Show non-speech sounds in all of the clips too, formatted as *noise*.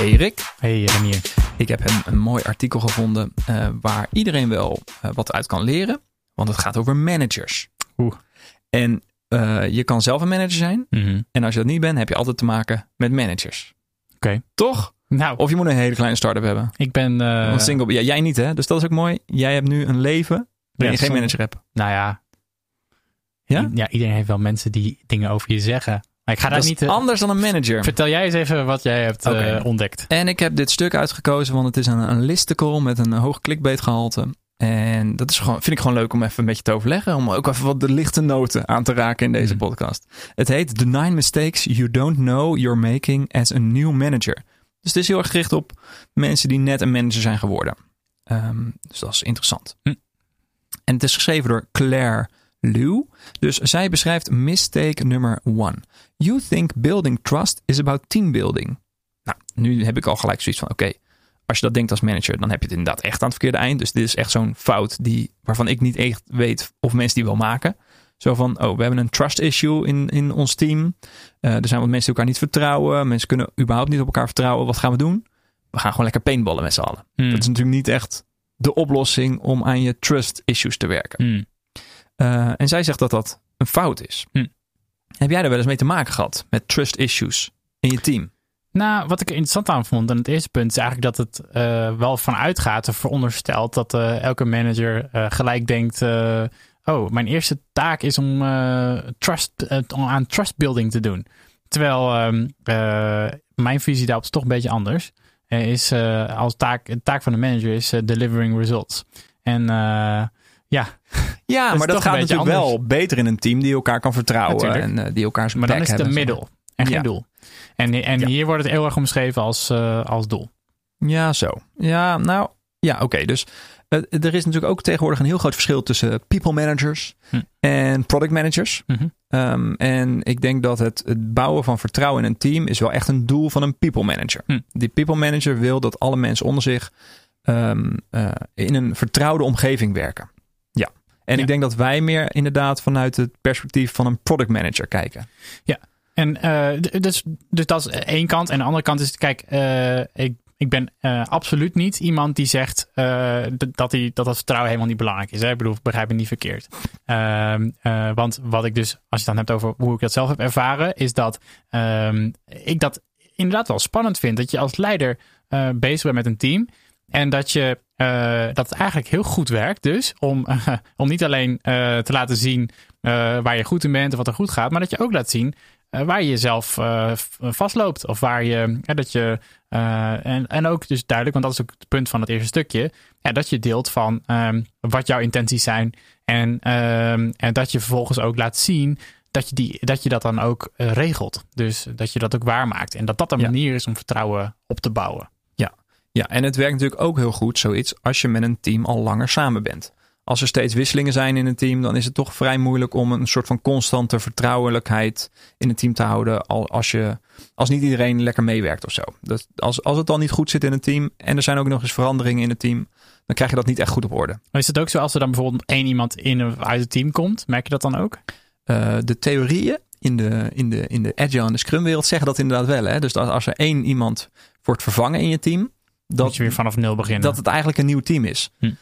Erik. Hey Renier. Ik heb een, een mooi artikel gevonden uh, waar iedereen wel uh, wat uit kan leren. Want het gaat over managers. Oeh. En uh, je kan zelf een manager zijn. Mm -hmm. En als je dat niet bent, heb je altijd te maken met managers. Oké. Okay. Toch? Nou, Of je moet een hele kleine start-up hebben. ik ben... eh, single. Ja, jij niet hè? Dus dat is ook mooi. Jij hebt nu een leven waarin je geen manager hebt. Nou ja. Ja? Ja, iedereen heeft wel mensen die dingen over je zeggen. Maar ik ga daar Dat is niet... eh, anders dan een manager. Vertel jij eens even wat jij hebt eh, ontdekt. En ik heb dit stuk uitgekozen, want het is een, een listicle met een hoog clickbait-gehalte. En dat is gewoon, vind ik gewoon leuk om even met je te overleggen. Om ook even wat de lichte noten aan te raken in deze Mhm. podcast. Het heet The Nine Mistakes You Don't Know You're Making as a New Manager. Dus het is heel erg gericht op mensen die net een manager zijn geworden. Ehm, dus dat is interessant. Hm. En het is geschreven door Claire Liu. Dus zij beschrijft mistake nummer one. You think building trust is about team building. Nou, nu heb ik al gelijk zoiets van: oké, als je dat denkt als manager, dan heb je het inderdaad echt aan het verkeerde eind. Dus dit is echt zo'n fout die, waarvan ik niet echt weet of mensen die wel maken. Zo van: oh, we hebben een trust issue in, in ons team. Eh, er zijn wat mensen die elkaar niet vertrouwen. Mensen kunnen überhaupt niet op elkaar vertrouwen. Wat gaan we doen? We gaan gewoon lekker paintballen met z'n allen. Hmm. Dat is natuurlijk niet echt de oplossing om aan je trust issues te werken. Hmm. Uh, en zij zegt dat dat een fout is. Hm. Heb jij er wel eens mee te maken gehad met trust issues in je team? Nou, wat ik er interessant aan vond, en het eerste punt is eigenlijk dat het eh, wel vanuit gaat, of veronderstelt dat eh, elke manager eh, gelijk denkt: eh, Oh, mijn eerste taak is om eh, trust, eh, aan trustbuilding te doen. Terwijl ehm, eh, mijn visie daarop is toch een beetje anders. Er is eh, als taak, de taak van de manager is eh, delivering results. En eh, ja, Ja, maar dat gaat natuurlijk anders. wel beter in een team die elkaar kan vertrouwen Natuurlijk. en eh, die elkaar zijn maar dan is het een middel en geen Ja. doel. En, en Ja. hier wordt het heel erg omschreven als, eh, als doel. Ja, zo. Ja, nou, ja, oké. Dus eh, er is natuurlijk ook tegenwoordig een heel groot verschil tussen people managers Hm. en product managers. Mhm. Ehm, en ik denk dat het, het bouwen van vertrouwen in een team is wel echt een doel van een people manager. Hm. Die people manager wil dat alle mensen onder zich ehm, eh, in een vertrouwde omgeving werken. Ja. En Ja. ik denk dat wij meer inderdaad vanuit het perspectief van een product manager kijken. En eh, d- dus, dus dat is één kant. En de andere kant is, kijk, eh, ik, ik ben eh, absoluut niet iemand die zegt dat, die, dat dat vertrouwen helemaal niet belangrijk is. Hè? Ik bedoel, begrijp me niet verkeerd. Ehm, eh, want wat ik dus, als je het dan hebt over hoe ik dat zelf heb ervaren, is dat ehm, ik dat inderdaad wel spannend vind. Dat je als leider bezig bent met een team. En dat je eh, dat het eigenlijk heel goed werkt, dus om, *laughs* om niet alleen eh, te laten zien eh, waar je goed in bent of wat er goed gaat, maar dat je ook laat zien waar je jezelf vastloopt. Of waar je, dat je, en, en ook dus duidelijk, want dat is ook het punt van het eerste stukje, ja, dat je deelt van ehm, wat jouw intenties zijn. En, ehm, en dat je vervolgens ook laat zien dat je, die, dat, je dat dan ook regelt. Dus dat je dat ook waarmaakt. En dat dat een Ja. manier is om vertrouwen op te bouwen. Ja, en het werkt natuurlijk ook heel goed, zoiets, als je met een team al langer samen bent. Als er steeds wisselingen zijn in een team, dan is het toch vrij moeilijk om een soort van constante vertrouwelijkheid in een team te houden. al- Als, je, als niet iedereen lekker meewerkt of zo. Dus als, als het dan niet goed zit in een team en er zijn ook nog eens veranderingen in het team, dan krijg je dat niet echt goed op orde. Maar is het ook zo als er dan bijvoorbeeld één iemand in een, uit het team komt? Merk je dat dan ook? Eh, de theorieën in de, in, de, in de Agile en de Scrum wereld zeggen dat inderdaad wel. Hè? Dus als er één iemand wordt vervangen in je team, Dat je weer vanaf nul beginnen. dat het eigenlijk een nieuw team is. Hm.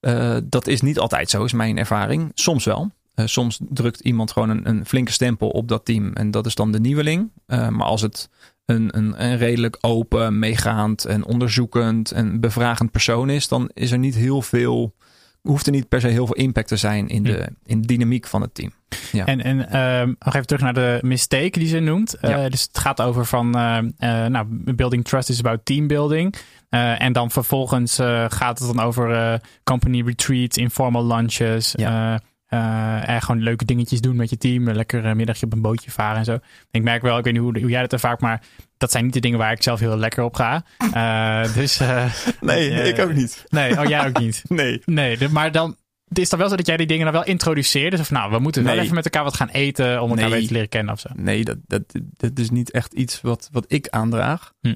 Eh, dat is niet altijd zo, is mijn ervaring. Soms wel. Eh, soms drukt iemand gewoon een, een flinke stempel op dat team en dat is dan de nieuweling. Eh, maar als het een, een, een redelijk open, meegaand en onderzoekend en bevragend persoon is, dan is er niet heel veel, hoeft er niet per se heel veel impact te zijn in de, in de dynamiek van het team. Ja. En, en ehm, nog even terug naar de mistake die ze noemt. Eh, dus het gaat over van, eh, eh, nou, building trust is about teambuilding. Eh en dan vervolgens gaat het dan over company retreats, informal lunches. Ja. en gewoon leuke dingetjes doen met je team. Een lekker middagje op een bootje varen en zo. Ik merk wel, ik weet niet hoe, hoe jij dat ervaart, maar dat zijn niet de dingen waar ik zelf heel lekker op ga. Dus, *laughs* Nee, ik ook niet. Nee, oh jij ook niet. *laughs* Nee. Nee, maar dan het is dan wel zo dat jij die dingen dan wel introduceert. Dus of nou, we moeten wel even met elkaar wat gaan eten om elkaar Nee. beter te leren kennen of zo. Nee, dat, dat, dat is niet echt iets wat, wat ik aandraag. Hm.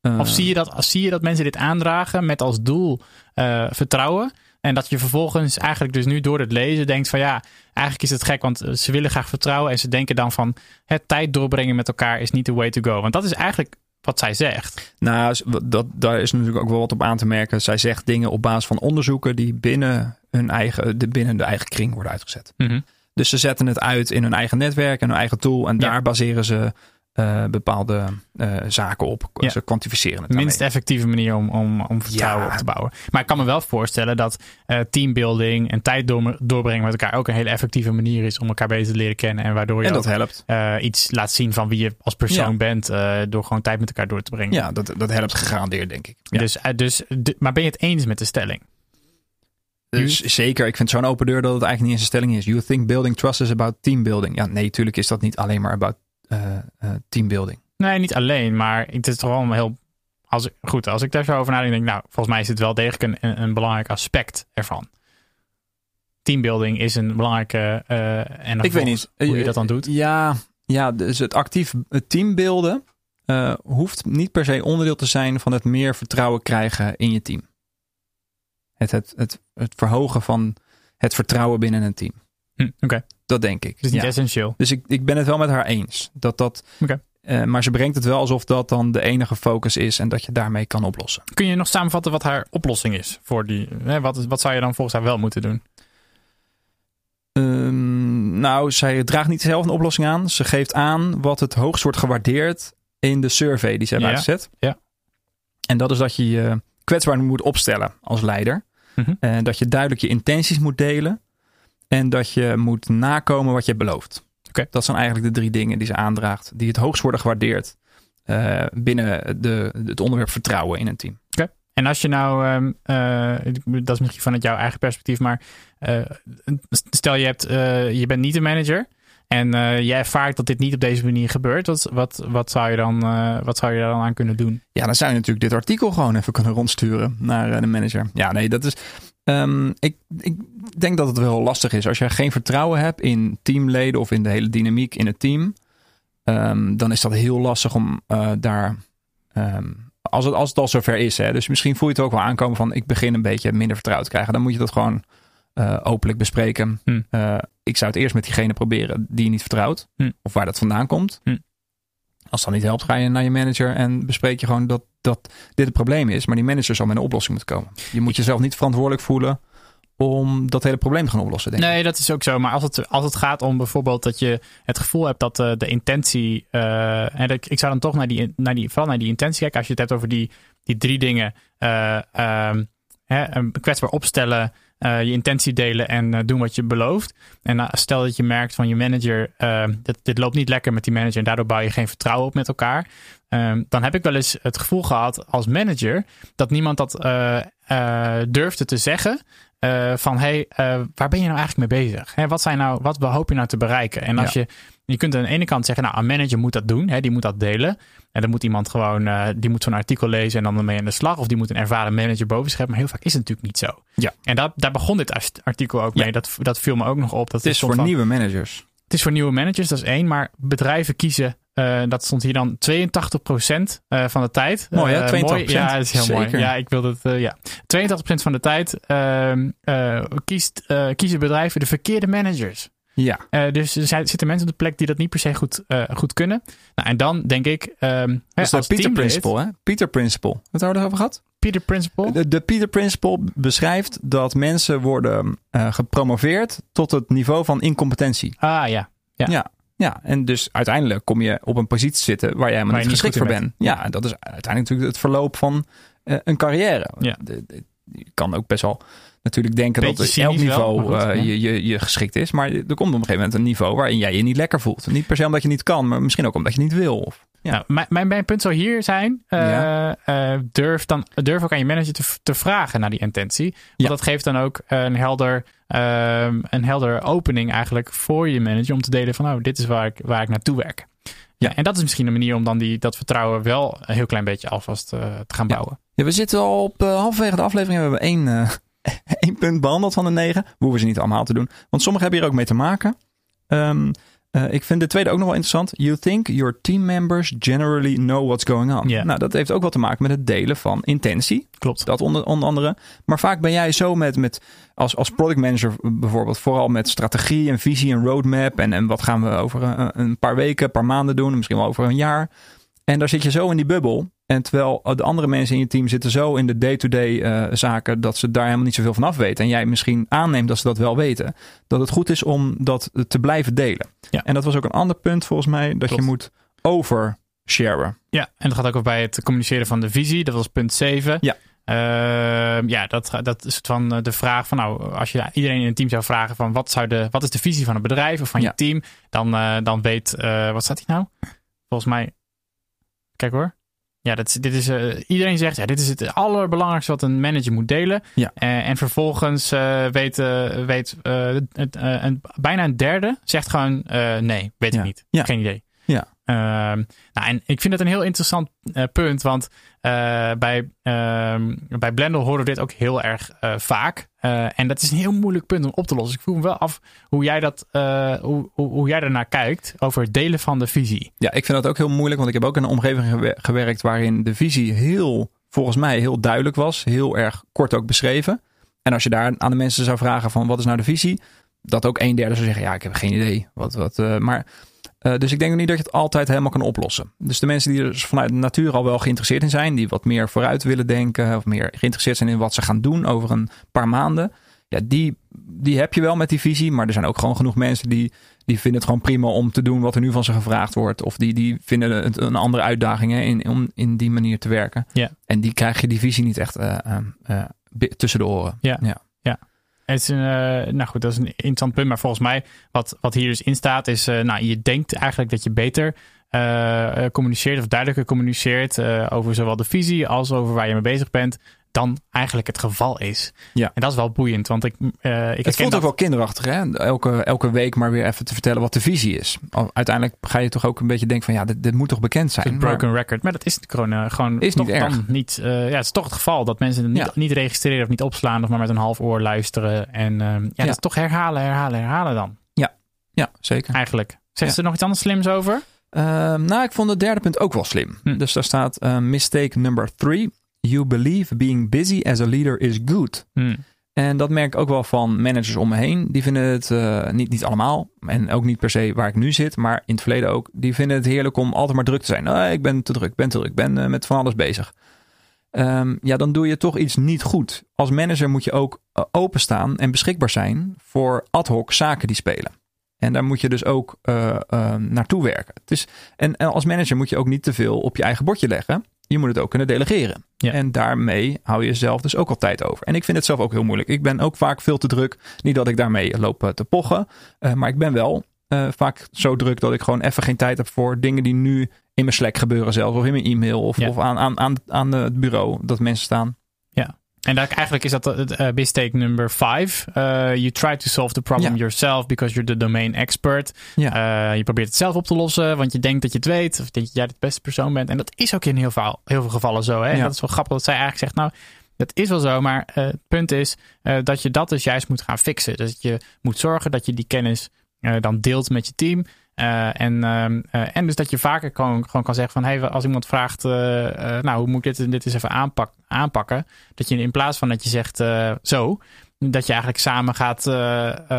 Eh, Of zie je, dat, zie je dat mensen dit aandragen met als doel eh, vertrouwen? En dat je vervolgens eigenlijk dus nu door het lezen denkt van ja, eigenlijk is het gek, want eh, ze willen graag vertrouwen. En ze denken dan van het tijd doorbrengen met elkaar is niet the way to go. Want dat is eigenlijk wat zij zegt. Nou, dat, daar is natuurlijk ook wel wat op aan te merken. Zij zegt dingen op basis van onderzoeken die binnen, hun eigen, de, binnen de eigen kring worden uitgezet. Mhm. Dus ze zetten het uit in hun eigen netwerk en hun eigen tool. En Ja. daar baseren ze eh, bepaalde eh, zaken op. Ja. Ze kwantificeren het De minst effectieve manier om, om, om vertrouwen Ja. op te bouwen. Maar ik kan me wel voorstellen dat eh, teambuilding en tijd door, doorbrengen met elkaar ook een hele effectieve manier is om elkaar beter te leren kennen. En waardoor je En dat helpt. iets laat zien van wie je als persoon Ja. bent. door gewoon tijd met elkaar door te brengen. Ja, dat, dat helpt gegarandeerd, denk ik. Dus, dus, maar ben je het eens met de stelling? Dus zeker, ik vind zo'n open deur dat het eigenlijk niet eens een stelling is. You think building trust is about teambuilding. Ja, nee, natuurlijk is dat niet alleen maar about teambuilding. Nee, niet alleen, maar het is toch wel een heel. Als, ik- goed, als ik daar zo over nadenk, denk ik, nou, volgens mij is het wel degelijk een, een, belangrijk aspect ervan. Teambuilding is een belangrijke. eh en Ik weet niet hoe je dat dan doet. Ja, ja dus het actief het teambeelden eh, hoeft niet per se onderdeel te zijn van het meer vertrouwen krijgen in je team. Het, het, het, het verhogen van het vertrouwen binnen een team. Hm, Oké, Dat denk ik. dus niet Ja. essentieel. Dus ik, ik ben het wel met haar eens. Dat dat, Oké. eh, maar ze brengt het wel alsof dat dan de enige focus is en dat je daarmee kan oplossen. Kun je nog samenvatten wat haar oplossing is voor die. Hè, wat, wat zou je dan volgens haar wel moeten doen? Ehm, nou, zij draagt niet zelf een oplossing aan. Ze geeft aan wat het hoogst wordt gewaardeerd in de survey die ze hebben Ja, uitgezet. ja. En dat is dat je je kwetsbaar moet opstellen als leider. Mhm. En dat je duidelijk je intenties moet delen. En dat je moet nakomen wat je hebt beloofd. Oké. Dat zijn eigenlijk de drie dingen die ze aandraagt. Die het hoogst worden gewaardeerd eh, binnen de, het onderwerp vertrouwen in een team. En als je nou, ehm, eh, dat is misschien vanuit jouw eigen perspectief, maar eh, stel je, hebt, je bent niet een manager en je ervaart dat dit niet op deze manier gebeurt, wat, wat, wat, zou, je dan, wat zou je daar dan aan kunnen doen? Ja, dan zou je natuurlijk dit artikel gewoon even kunnen rondsturen naar de manager. Ja, nee, dat is. Ehm, ik, ik denk dat het wel lastig is. Als je geen vertrouwen hebt in teamleden of in de hele dynamiek in het team, ehm, dan is dat heel lastig om eh, daar. ehm, als, het, als het al zover is, hè, dus misschien voel je het ook wel aankomen van ik begin een beetje minder vertrouwd te krijgen. Dan moet je dat gewoon eh, openlijk bespreken. Hm. Eh, ik zou het eerst met diegene proberen die je niet vertrouwt. Hm. Of waar dat vandaan komt. Hm. Als dat niet helpt, ga je naar je manager en bespreek je gewoon dat, dat dit het probleem is. Maar die manager zal met een oplossing moeten komen. Je moet jezelf niet verantwoordelijk voelen om dat hele probleem te gaan oplossen. Denk ik. Nee, dat is ook zo. Maar als het, als het gaat om bijvoorbeeld dat je het gevoel hebt dat eh, de intentie. eh, en ik, ik zou dan toch naar die, naar die, vooral naar die intentie kijken. Als je het hebt over die, die drie dingen: ehm, hè, een kwetsbaar opstellen, eh, je intentie delen en eh, doen wat je belooft. En eh, stel dat je merkt van je manager: eh, dit, dit loopt niet lekker met die manager en daardoor bouw je geen vertrouwen op met elkaar. Ehm, dan heb ik wel eens het gevoel gehad als manager dat niemand dat durfde te zeggen. Van hey, eh, waar ben je nou eigenlijk mee bezig? Hè, wat, zijn nou, wat hoop je nou te bereiken? En als je, je kunt aan de ene kant zeggen, nou, een manager moet dat doen, hè, die moet dat delen. En dan moet iemand gewoon, eh, die moet zo'n artikel lezen en dan ermee aan de slag. Of die moet een ervaren manager boven zich hebben. Maar heel vaak is het natuurlijk niet zo. Ja. En dat, daar begon dit artikel ook Ja. mee. Dat, dat viel me ook nog op. Dat het is voor van- nieuwe managers. het is voor nieuwe managers, dat is één. Maar bedrijven kiezen, eh, dat stond hier dan 82% eh, van de tijd. Mooi, hè? Eh, 82%. Ja, dat is heel mooi. Zeker. Ja, ik wil eh, ja. 82% van de tijd ehm, eh, kiest, kiezen bedrijven de verkeerde managers. Ja, Eh, dus er zitten mensen op de plek die dat niet per se goed, eh, goed kunnen. Nou, en dan denk ik... ehm, hè, dat is de als Peter Principle. Hè? Peter Principle. Wat hebben we erover gehad? Peter Principle. De, de Peter Principle beschrijft dat mensen worden eh, gepromoveerd tot het niveau van incompetentie. Ah ja. Ja. Ja, en dus uiteindelijk kom je op een positie zitten waar jij helemaal Waar niet geschikt voor bent. Ja, en dat is uiteindelijk natuurlijk het verloop van een carrière. Ja. De- de- je kan ook best wel natuurlijk denken Beetje dat elk wel, niveau goed, eh, je, je, je geschikt is. Maar er komt op een gegeven moment een niveau waarin jij je niet lekker voelt. Niet per se omdat je niet kan, maar misschien ook omdat je niet wil. Of, ja. Nou, mijn, mijn, mijn punt zou hier zijn: eh, Ja. eh, durf, dan, durf ook aan je manager te, te vragen naar die intentie. Want Ja. dat geeft dan ook een helder, ehm, een helder opening eigenlijk voor je manager om te delen van, oh, dit is waar ik, waar ik naartoe werk. Ja, en dat is misschien een manier om dan die, dat vertrouwen wel een heel klein beetje alvast te gaan bouwen. Ja, we zitten al op halverwege de aflevering. We hebben één, *laughs* één punt behandeld van de negen. We hoeven ze niet allemaal te doen. Want sommige hebben hier ook mee te maken. Um, uh, ik vind de tweede ook nog wel interessant. You think your team members generally know what's going on. Yeah. Nou, dat heeft ook wel te maken met het delen van intentie. Klopt. Dat onder, onder andere. Maar vaak ben jij zo met, met als, als product manager bijvoorbeeld, vooral met strategie en visie en roadmap. En, en wat gaan we over een, een paar weken, een paar maanden doen, misschien wel over een jaar. En daar zit je zo in die bubbel. En terwijl de andere mensen in je team zitten zo in de day-to-day eh, zaken dat ze daar helemaal niet zoveel van af weten. En jij misschien aanneemt dat ze dat wel weten. Dat het goed is om dat te blijven delen. Ja. En dat was ook een ander punt volgens mij. Dat Klopt. je moet oversharen. Ja, en dat gaat ook over bij het communiceren van de visie. Dat was punt 7. Ja. Ehm, ja, dat, dat is het van eh, de vraag van nou, als je iedereen in een team zou vragen van wat, zou de, wat is de visie van het bedrijf of van Ja. je team, dan, eh, dan weet, wat staat hier nou? Volgens mij, kijk hoor. Ja, dat, dit is, eh, iedereen zegt, ja, dit is het allerbelangrijkste wat een manager moet delen. Ja. Eh, en vervolgens eh, weet, weet een, bijna een derde zegt gewoon, nee, weet Ja. ik niet. Ja. Geen idee. Ja. Ehm, nou, en ik vind het een heel interessant punt, want bij, ehm, bij Blendel horen we dit ook heel erg vaak. Eh, en dat is een heel moeilijk punt om op te lossen. Ik vroeg me wel af hoe jij, dat, eh, hoe, hoe, jij daarnaar kijkt over het delen van de visie. Ja, ik vind dat ook heel moeilijk, want ik heb ook in een omgeving gewer- gewerkt waarin de visie heel, volgens mij, heel duidelijk was. Heel erg kort ook beschreven. En als je daar aan de mensen zou vragen van wat is nou de visie? Dat ook een derde zou zeggen, ja, ik heb geen idee. Wat, wat, eh, maar, eh, dus ik denk niet dat je het altijd helemaal kan oplossen. Dus de mensen die er dus vanuit de natuur al wel geïnteresseerd in zijn, die wat meer vooruit willen denken of meer geïnteresseerd zijn in wat ze gaan doen over een paar maanden. Ja, die, die heb je wel met die visie. Maar er zijn ook gewoon genoeg mensen die, die vinden het gewoon prima om te doen wat er nu van ze gevraagd wordt. Of die, die vinden het een andere uitdaging hè, in, om in die manier te werken. Ja. En die krijg je die visie niet echt eh, eh, tussen de oren. Ja. ja. Het is een, eh, nou goed, dat is een interessant punt. Maar volgens mij, wat, wat hier dus in staat, is: eh, nou, je denkt eigenlijk dat je beter eh, communiceert of duidelijker communiceert over zowel de visie als over waar je mee bezig bent, dan eigenlijk het geval is. Ja. En dat is wel boeiend, want ik, eh ik Het voelt ook wel kinderachtig, hè? Elke, elke week maar weer even te vertellen wat de visie is. Uiteindelijk ga je toch ook een beetje denken van ja, dit, dit moet toch bekend zijn. een Maar- broken record. Maar dat is gewoon, eh, gewoon Is toch niet erg. dan niet. eh, ja, het is toch het geval dat mensen het niet, Ja. niet registreren of niet opslaan, of maar met een half oor luisteren. En ehm, ja, dat is toch herhalen, herhalen, herhalen dan. ja, zeker. Eigenlijk. Zegt Ja. ze er nog iets anders slims over? Ehm, nou, ik vond het derde punt ook wel slim. Hm. Dus daar staat mistake number three. You believe being busy as a leader is good. Hm. En dat merk ik ook wel van managers om me heen. Die vinden het eh, niet, niet allemaal. En ook niet per se waar ik nu zit. Maar in het verleden ook. Die vinden het heerlijk om altijd maar druk te zijn. Ik ben te druk, ben te druk. Ik ben eh, met van alles bezig. Ehm, ja, dan doe je toch iets niet goed. Als manager moet je ook eh, openstaan en beschikbaar zijn voor ad hoc zaken die spelen. En daar moet je dus ook naartoe werken. Het is, en, en als manager moet je ook niet te veel op je eigen bordje leggen. Je moet het ook kunnen delegeren. Ja. En daarmee hou je zelf dus ook al tijd over. En ik vind het zelf ook heel moeilijk. Ik ben ook vaak veel te druk. Niet dat ik daarmee loop eh, te pochen. eh, maar ik ben wel eh, vaak zo druk dat ik gewoon even geen tijd heb voor dingen die nu in mijn Slack gebeuren zelfs. Of in mijn e-mail. Of, Ja. of aan, aan, aan, aan het bureau. Dat mensen staan. En daar, eigenlijk is dat het uh, mistake number five. Uh, you try to solve the problem Ja. yourself because you're the domain expert. Ja. Uh, je probeert het zelf op te lossen, want je denkt dat je het weet. Of denk dat jij de beste persoon bent. En dat is ook in heel veel, heel veel gevallen zo. Hè? En dat is wel grappig dat zij eigenlijk zegt, nou, dat is wel zo. Maar het punt is dat je dat dus juist moet gaan fixen. Dus je moet zorgen dat je die kennis dan deelt met je team. Uh, en, uh, en dus dat je vaker gewoon, gewoon kan zeggen van... Hey, als iemand vraagt, uh, nou, hoe moet ik dit dit eens even aanpak, aanpakken? Dat je in plaats van dat je zegt zo... dat je eigenlijk samen gaat,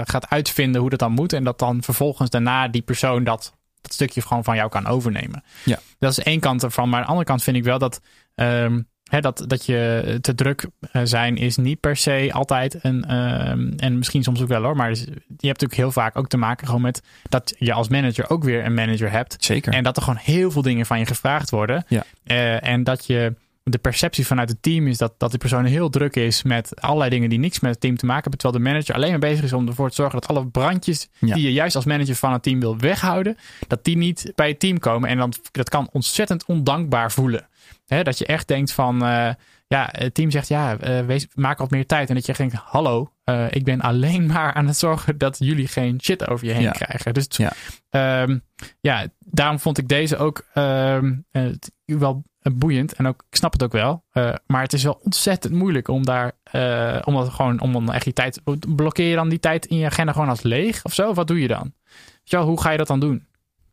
gaat uitvinden hoe dat dan moet... en dat dan vervolgens daarna die persoon dat, dat stukje gewoon van jou kan overnemen. Ja. Dat is één kant ervan. Maar aan de andere kant vind ik wel dat... Um, He, dat, dat je te druk zijn is niet per se altijd een. Um, en misschien soms ook wel hoor. Maar dus, je hebt natuurlijk heel vaak ook te maken gewoon met dat je als manager ook weer een manager hebt. Zeker. En dat er gewoon heel veel dingen van je gevraagd worden. Ja. Uh, en dat je de perceptie vanuit het team is dat, dat die persoon heel druk is met allerlei dingen die niks met het team te maken hebben. Terwijl de manager alleen maar bezig is om ervoor te zorgen dat alle brandjes ja. die je juist als manager van het team wil weghouden, dat die niet bij het team komen. En dan, dat kan ontzettend ondankbaar voelen. He, dat je echt denkt van, uh, ja, het team zegt ja, wees, maak wat meer tijd. En dat je denkt, hallo, uh, ik ben alleen *laughs* maar aan het zorgen dat jullie geen shit over je heen ja. krijgen. Dus ja. Um, ja, daarom vond ik deze ook um, wel boeiend. En ook, ik snap het ook wel. Uh, maar het is wel ontzettend moeilijk om daar, uh, om dat gewoon, om dan echt die tijd, blokkeer je dan die tijd in je agenda gewoon als leeg of zo? Wat doe je dan? Ja, hoe ga je dat dan doen?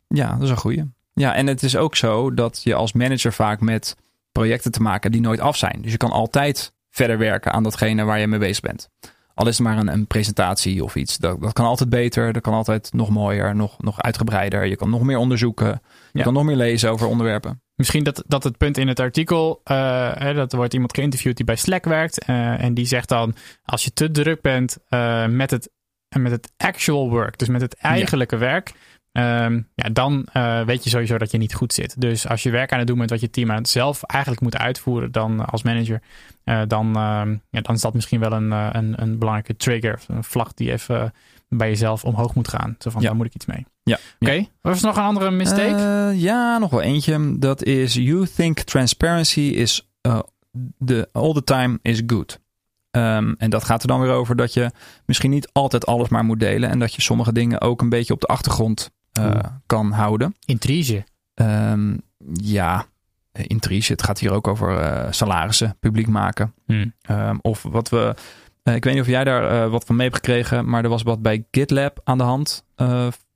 Ja, dat is een goeie. Ja, en het is ook zo dat je als manager vaak met projecten te maken die nooit af zijn. Dus je kan altijd verder werken aan datgene waar je mee bezig bent. Al is het maar een, een presentatie of iets. Dat, dat kan altijd beter. Dat kan altijd nog mooier, nog, nog uitgebreider. Je kan nog meer onderzoeken. Je Ja. kan nog meer lezen over onderwerpen. Misschien dat, dat het punt in het artikel, eh, hè, dat er wordt iemand geïnterviewd die bij Slack werkt. eh, en die zegt dan, als je te druk bent eh, met, het, met het actual work, dus met het eigenlijke werk, ehm, ja, dan eh, weet je sowieso dat je niet goed zit. Dus als je werk aan het doen bent wat je team aan het zelf eigenlijk moet uitvoeren dan als manager, eh, dan, ehm, ja, dan is dat misschien wel een, eh, een, een belangrijke trigger, een vlag die even eh, bij jezelf omhoog moet gaan. Zo van, Ja. daar moet ik iets mee. Ja. Oké, was er nog een andere mistake? Eh, ja, nog wel eentje. Dat is you think transparency is the, all the time is good. Ehm, en dat gaat er dan weer over dat je misschien niet altijd alles maar moet delen. En dat je sommige dingen ook een beetje op de achtergrond eh, kan houden. Intrige. Ehm, ja, intrige. Het gaat hier ook over eh, salarissen publiek maken. Hmm. Ehm, of wat we. eh, ik weet niet of jij daar wat van mee hebt gekregen. Maar er was wat bij GitLab aan de hand.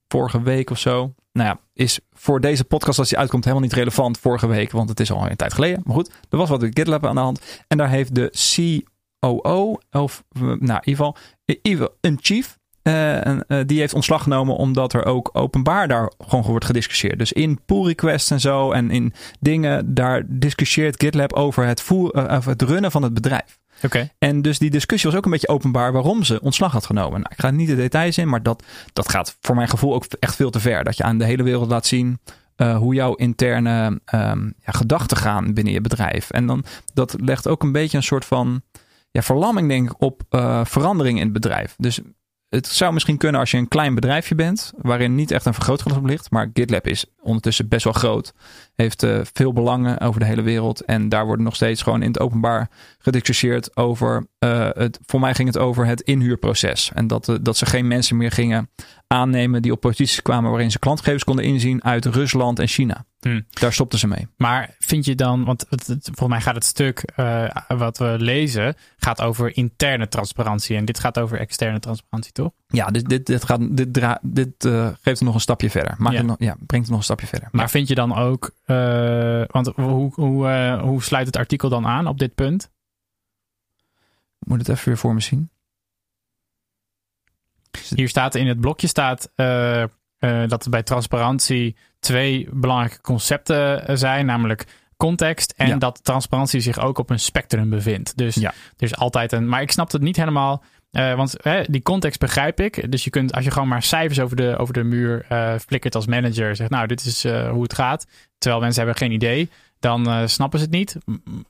vorige week of zo. Nou ja, is voor deze podcast als die uitkomt helemaal niet relevant vorige week. Want het is al een tijd geleden. Maar goed, er was wat bij GitLab aan de hand. En daar heeft de COO, of nou in ieder geval een chief. Eh, en, eh, die heeft ontslag genomen omdat er ook openbaar daar gewoon wordt gediscussieerd. Dus in pull requests en zo en in dingen, daar discussieert GitLab over het, voer, eh, het runnen van het bedrijf. Oké. En dus die discussie was ook een beetje openbaar waarom ze ontslag had genomen. Nou, ik ga niet de details in, maar dat, dat gaat voor mijn gevoel ook echt veel te ver. Dat je aan de hele wereld laat zien hoe jouw interne ehm, ja, gedachten gaan binnen je bedrijf. En dan, dat legt ook een beetje een soort van ja, verlamming, denk ik, op eh, verandering in het bedrijf. Dus het zou misschien kunnen als je een klein bedrijfje bent, waarin niet echt een vergrootglas op ligt. Maar GitLab is ondertussen best wel groot. Heeft eh, veel belangen over de hele wereld. En daar wordt nog steeds gewoon in het openbaar gediscussieerd over. eh, het, voor mij ging het over het inhuurproces. En dat, eh, dat ze geen mensen meer gingen aannemen die op posities kwamen waarin ze klantgevers konden inzien uit Rusland en China. Hmm. Daar stopten ze mee. Maar vind je dan, want het, het- volgens mij gaat het stuk eh, wat we lezen, gaat over interne transparantie. En dit gaat over externe transparantie, toch? Ja, dit, dit, dit, gaat, dit, dra- dit eh, geeft het nog een stapje verder. Maakt Ja. het nog, ja, brengt het nog een stapje verder. Maar vind je dan ook, eh, want hoe, hoe, hoe sluit het artikel dan aan op dit punt? Ik moet het even weer voor me zien. Hier staat in het blokje staat dat bij transparantie twee belangrijke concepten eh, zijn, namelijk context en Ja. dat transparantie zich ook op een spectrum bevindt. Dus Ja. er is altijd een. Maar ik snap het niet helemaal. eh, want hè, die context begrijp ik. Dus je kunt, als je gewoon maar cijfers over de, over de muur eh, flikkert als manager, zegt nou, dit is hoe het gaat. Terwijl mensen hebben geen idee, dan snappen ze het niet.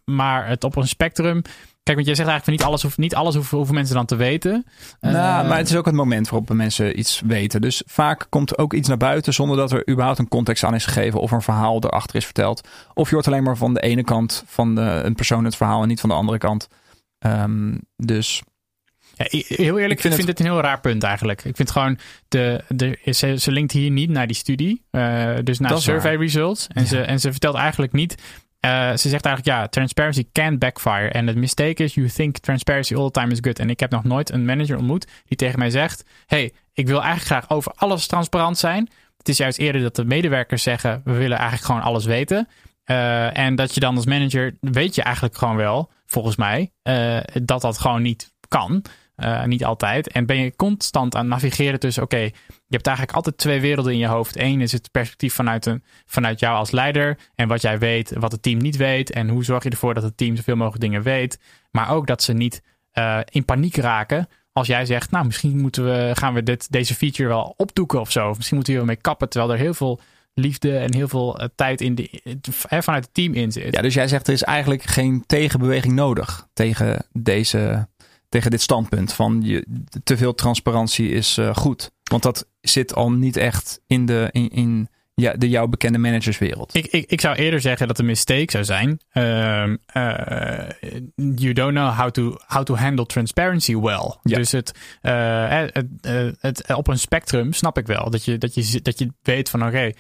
Maar het op een spectrum. Kijk, want jij zegt eigenlijk van niet alles, hoeft, niet alles hoeven, hoeven mensen dan te weten. nou, Eh, maar het is ook het moment waarop mensen iets weten. Dus vaak komt er ook iets naar buiten zonder dat er überhaupt een context aan is gegeven of een verhaal erachter is verteld. Of je hoort alleen maar van de ene kant van de, een persoon het verhaal en niet van de andere kant. Ehm, dus Ja, heel eerlijk, ik vind, vind het een heel raar punt eigenlijk. Ik vind gewoon, de, de, ze, ze linkt hier niet naar die studie. eh, dus naar survey waar. results. En, Ja. ze, en ze vertelt eigenlijk niet... eh, ze zegt eigenlijk, ja, transparency can backfire. En the mistake is, you think transparency all the time is good. En ik heb nog nooit een manager ontmoet die tegen mij zegt... hey, ik wil eigenlijk graag over alles transparant zijn. Het is juist eerder dat de medewerkers zeggen... we willen eigenlijk gewoon alles weten. Eh, en dat je dan als manager, weet je eigenlijk gewoon wel, volgens mij, eh, dat dat gewoon niet kan. Eh, niet altijd. En ben je constant aan navigeren tussen, oké, je hebt eigenlijk altijd twee werelden in je hoofd. Eén is het perspectief vanuit, een, vanuit jou als leider en wat jij weet, wat het team niet weet. En hoe zorg je ervoor dat het team zoveel mogelijk dingen weet. Maar ook dat ze niet eh, in paniek raken als jij zegt, nou, misschien moeten we, gaan we dit, deze feature wel opdoeken of zo. Of misschien moeten we hier wel mee kappen, terwijl er heel veel liefde en heel veel eh, tijd in de, vanuit het team in zit. ja, dus jij zegt er is eigenlijk geen tegenbeweging nodig tegen, deze, tegen dit standpunt van je, te veel transparantie is eh, goed. Want dat zit al niet echt in de, in, in ja, de jouw bekende managerswereld. Ik, ik, ik zou eerder zeggen dat de mistake zou zijn. ehm, eh, you don't know how to, how to handle transparency well. Ja. Dus het, eh, het, het, het- op een spectrum snap ik wel. Dat je, dat je, dat je weet van oké,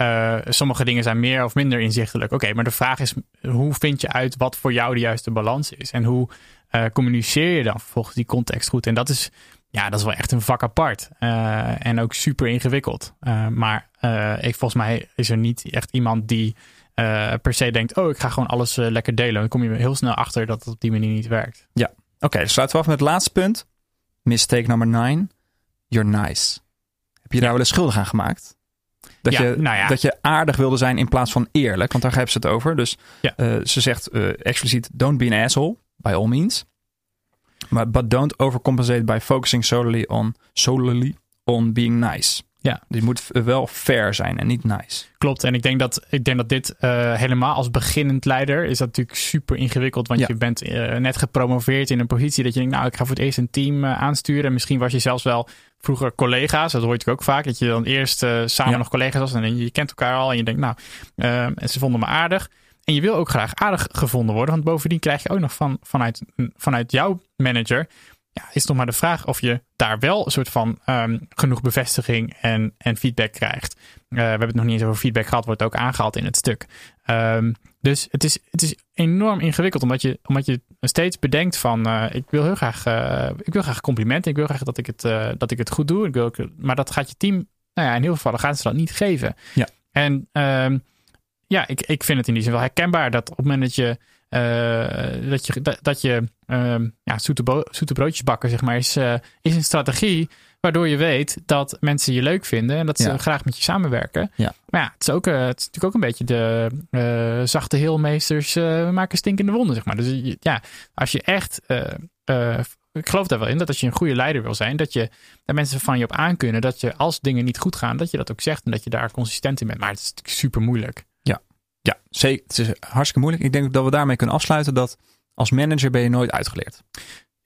eh, sommige dingen zijn meer of minder inzichtelijk. Oké, maar de vraag is: hoe vind je uit wat voor jou de juiste balans is? En hoe eh, communiceer je dan volgens die context goed? En dat is, ja, dat is wel echt een vak apart. Eh, en ook super ingewikkeld. Maar ik, volgens mij is er niet echt iemand die per se denkt: oh, ik ga gewoon alles lekker delen. Dan kom je heel snel achter dat het op die manier niet werkt. Oké, dus sluiten we af met het laatste punt. Mistake number nine. You're nice. Heb je daar wel eens schuldig aan gemaakt? Dat, Ja, je, nou ja. dat je aardig wilde zijn in plaats van eerlijk. Want daar hebben ze het over. Dus Ja. eh, ze zegt eh, expliciet: don't be an asshole, by all means. Maar but don't overcompensate by focusing solely on, solely on being nice. Ja. Dus je moet wel fair zijn en niet nice. Klopt. En ik denk dat, ik denk dat dit eh, helemaal als beginnend leider is dat natuurlijk super ingewikkeld. Want Ja. je bent eh, net gepromoveerd in een positie dat je denkt, nou, ik ga voor het eerst een team eh, aansturen. En misschien was je zelfs wel vroeger collega's. Dat hoor je ook vaak. Dat je dan eerst eh, samen Ja. nog collega's was. En je kent elkaar al. En je denkt, nou, eh, en ze vonden me aardig. En je wil ook graag aardig gevonden worden. Want bovendien krijg je ook nog van, vanuit, vanuit jouw manager. Ja, is nog maar de vraag of je daar wel een soort van ehm, genoeg bevestiging en, en feedback krijgt. Eh, we hebben het nog niet eens over feedback gehad, wordt ook aangehaald in het stuk. Ehm, dus het is, het is enorm ingewikkeld, omdat je, omdat je steeds bedenkt van, eh, ik wil heel graag, eh, ik wil graag complimenten, ik wil graag dat ik het, dat ik het goed doe, ik wil, ook- maar dat gaat je team, nou ja, in heel veel gevallen gaan ze dat niet geven. Ja. En ehm, ja, ik, ik vind het in die zin wel herkenbaar dat op het moment dat je, dat je, dat, dat je ehm, ja, zoete, zoete broodjes bakken, zeg maar, is, eh, is een strategie waardoor je weet dat mensen je leuk vinden en dat ze Ja. graag met je samenwerken. Ja. Maar ja, het is, ook, eh, het is natuurlijk ook een beetje de eh, zachte heelmeesters eh, maken stinkende wonden, zeg maar. Dus je- ja, als je echt, eh, eh, ik geloof daar wel in, dat als je een goede leider wil zijn, dat je dat mensen van je op aankunnen, dat je als dingen niet goed gaan, dat je dat ook zegt en dat je daar consistent in bent. Maar het is natuurlijk super moeilijk. Ja, zeker. Het is hartstikke moeilijk. Ik denk dat we daarmee kunnen afsluiten dat als manager ben je nooit uitgeleerd.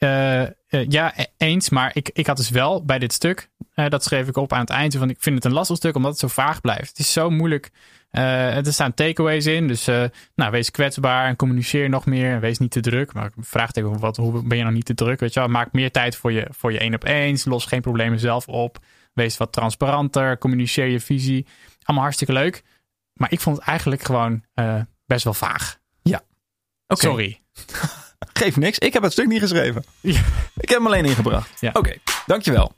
Eh, eh, ja, e- eens. Maar ik, ik had dus wel bij dit stuk, eh, dat schreef ik op aan het eind, van ik vind het een lastig stuk omdat het zo vaag blijft. Het is zo moeilijk. Er staan takeaways in, dus nou, wees kwetsbaar en communiceer nog meer. En wees niet te druk. Maar ik vraag tegen wat, hoe ben je nou niet te druk? Weet je wel? Maak meer tijd voor je, voor je één op eens. Los geen problemen zelf op. Wees wat transparanter. Communiceer je visie. Allemaal hartstikke leuk. Maar ik vond het eigenlijk gewoon eh, best wel vaag. Oké, Sorry. *laughs* Geef niks. Ik heb het stuk niet geschreven. Ja. Ik heb hem alleen ingebracht. Ja. Oké, dankjewel.